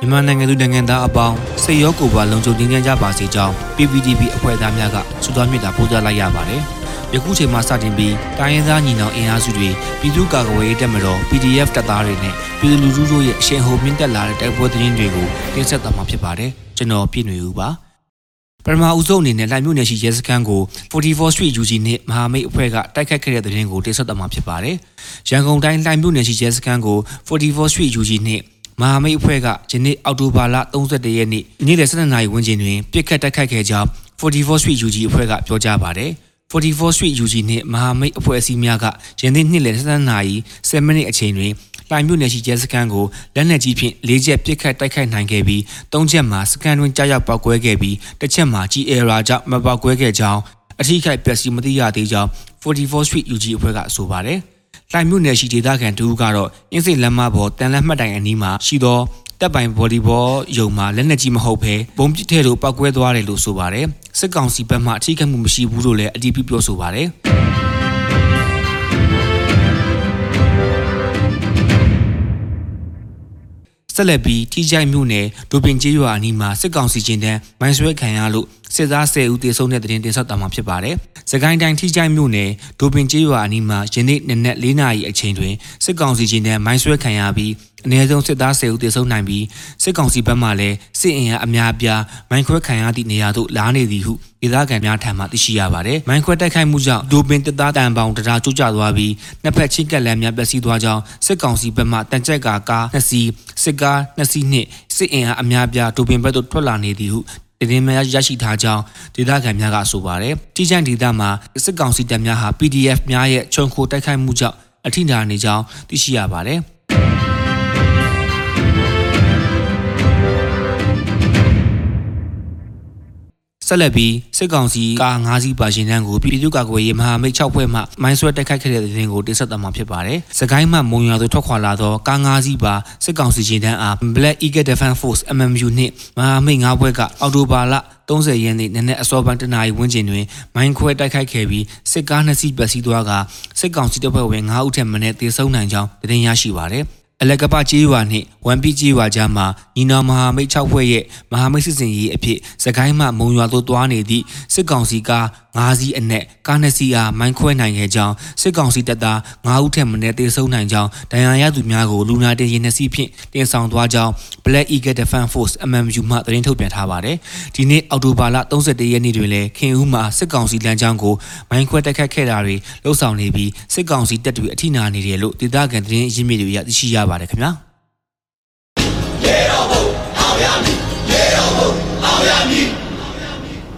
မြန်မာနိုင်ငံသူနိုင်ငံသားအပေါင်းစိတ်ရောကိုယ်ပါလုံခြုံငြိမ်းချမ်းကြပါစေကြောင်း PPTV အဖွဲ့သားများကဆုတောင်းမေတ္တာပို့သလိုက်ရပါတယ်။ယခုချိန်မှစတင်ပြီးတိုင်းရင်းသားညီနောင်အင်အားစုတွေပြည်သူ့ကာကွယ်ရေးတပ်မတော် PDF တပ်သားတွေနဲ့ပြည်သူလူထုတို့ရဲ့အရှင်ဟိုမြင့်တက်လာတဲ့တိုက်ပွဲသတင်းတွေကိုတင်ဆက်သွားမှာဖြစ်ပါတယ်။ကျွန်တော်ပြည့်နေဦးပါ။ပထမဦးဆုံးအနေနဲ့လိုင်မြို့နယ်ရှိရဲစခန်းကို44 Street UG နဲ့မဟာမိတ်အဖွဲ့ကတိုက်ခတ်ခဲ့တဲ့တဲ့ရင်ကိုတင်ဆက်သွားမှာဖြစ်ပါတယ်။ရန်ကုန်တိုင်းလိုင်မြို့နယ်ရှိရဲစခန်းကို44 Street UG နဲ့ မဟာမိတ်အဖွဲ့ကယနေ့အောက်တိုဘာလ31ရက်နေ့နေ့လယ်12နာရီဝန်းကျင်တွင်ပြစ်ခတ်တိုက်ခိုက်ခဲ့ကြောင်း44 Street UG အဖွဲ့ကပြောကြားပါတယ်။44 Street UG နှင့်မဟာမိတ်အဖွဲ့အစည်းများကယနေ့နေ့လယ်12နာရီ10မိနစ်အချိန်တွင်လိုင်မြို့နယ်ရှိကျဲစခန်းကိုလက်နက်ကြီးဖြင့်၄ချက်ပစ်ခတ်တိုက်ခိုက်နိုင်ခဲ့ပြီး၃ချက်မှာစခန်းတွင်ကြားရောက်ပောက်ကွဲခဲ့ပြီးတစ်ချက်မှာ G error ကြောင့်မပောက်ကွဲခဲ့ကြောင်းအထူးခိုက်ပျက်စီးမသိရသေးကြောင်း44 Street UG အဖွဲ့ကဆိုပါတယ်။ လိုင်မြို့နယ်ရှိဒေသခံတူကတော့အင်းစိတ်လမ်းမပေါ်တန်လက်မှတ်တိုင်အနီးမှာရှိသောတပ်ပိုင်ဗော်ဒီဘောယုံမှာလက်နက်ကြီးမဟုတ်ဘဲဘုံပစ်ထဲလို့ပောက်ကွဲသွားတယ်လို့ဆိုပါတယ်စစ်ကောင်စီဘက်မှအထိခိုက်မှုမရှိဘူးလို့လည်းအတည်ပြုပြောဆိုပါတယ် ဆက်လက်ပြီးထိကြိုက်မြို့နယ်ဒိုပင်ကျေးရွာအနီးမှာစစ်ကောင်စီချင်းတန်းမိုင်းဆွဲခံရလို့စစ်သား10ဦးသေဆုံးတဲ့တဲ့တင်တင်ဆက်သွားမှာဖြစ်ပါတယ်။စကိုင်းတိုင်းထိကြိုက်မြို့နယ်ဒိုပင်ကျေးရွာအနီးမှာယနေ့နနက်၄နာရီအချိန်တွင်စစ်ကောင်စီချင်းတန်းမိုင်းဆွဲခံရပြီး အနည်းဆုံးစစ်သား10ဦးသေဆုံးနိုင်ပြီးစစ်ကောင်စီဘက်မှလည်းစစ်အင်အားအများအပြားမိုင်းခွဲခံရသည့်နေရာသို့လာနေသည်ဟုဒေသခံများထံမှသိရှိရပါတယ်။မိုင်းခွဲတိုက်ခိုက်မှုကြောင့်ဒိုပင်တပ်သားတန်ပေါင်တရားကျကျသွားပြီးနှစ်ဖက်ချင်းကက်လမ်းများပျက်စီးသွားကြောင်းစစ်ကောင်စီဘက်မှတန်ကြက်ကာကားနှစ်စီးစစ်ကားနှစ်စီးနှင့်စစ်အင်အားအများအပြားဒိုပင်ဘက်သို့ထွက်လာနေသည်ဟုတည်င်းများရရှိထားကြောင်းဒေသခံများကဆိုပါတယ်။တိကျန်ဒေသမှာစစ်ကောင်စီတပ်များဟာ PDF များရဲ့ခြုံခိုတိုက်ခိုက်မှုကြောင့်အထိနာနေကြောင်းသိရှိရပါတယ်။ ဆက်လက်ပြီးစစ်ကောင်စီကား၅စီးပါရှင်တန်းကိုပြည်သူ့ကာကွယ်ရေးမဟာမိတ်6ဖွဲ့မှမိုင်းဆွဲတိုက်ခိုက်ခဲ့တဲ့တဲ့ရင်ကိုတင်ဆက်သွားမှာဖြစ်ပါတယ်။စကိုင်းမှမုံရွာသို့ထွက်ခွာလာသောကား၅စီးပါစစ်ကောင်စီရှင်တန်းအား Black Eagle Defense Force MMU နှင့်မဟာမိတ်၅ဖွဲ့ကအော်တိုဘာလ30ရက်နေ့နနက်အစောပိုင်းတနာရီဝန်းကျင်တွင်မိုင်းခွဲတိုက်ခိုက်ခဲ့ပြီးစစ်ကားနှစ်စီးပျက်စီးသွားကစစ်ကောင်စီတပ်ဖွဲ့ဝင်9ဦးထက်မနည်းသေဆုံးနိုင်ကြောင်းသတင်းရရှိပါရယ်။ အလကပကျေးရွာနှင့်ဝမ်ပီကျေးရွာကြားမှာညီနောင်မဟာမိတ်6ဖွဲ့ရဲ့မဟာမိတ်စစ်စင်ရေးအဖြစ်စကိုင်းမှမုံရွာသို့သွားနေသည့်စစ်ကောင်စီကား၅စီးအနက်ကားနှစ်စီးအားမိုင်းခွဲနိုင်ခဲ့ကြောင်းစစ်ကောင်စီတပ်သား9ဦးထက်မနည်းသေဆုံးနိုင်ကြောင်းဒဏ်ရာရသူများကိုလူနာတင်ရင်နှစ်စီးဖြင့်တင်ဆောင်သွားကြောင်း Black Eagle Defense Force MMU မှသတင်းထုတ်ပြန်ထားပါတယ်။ဒီနေ့အောက်တိုဘာလ31ရက်နေ့တွင်လည်းခင်ဦးမှာစစ်ကောင်စီလမ်းကြောင်းကိုမိုင်းခွဲတိုက်ခတ်ခဲ့တာတွေလှုပ်ဆောင်နေပြီးစစ်ကောင်စီတပ်တွေအထိနာနေတယ်လို့ဒေသခံသတင်းရင်းမြစ်တွေရသိရှိရပါတယ်ခင်ဗျာ။ရေတော်ဘုံအောင်ရမည်ရေတော်ဘုံအောင်ရမည်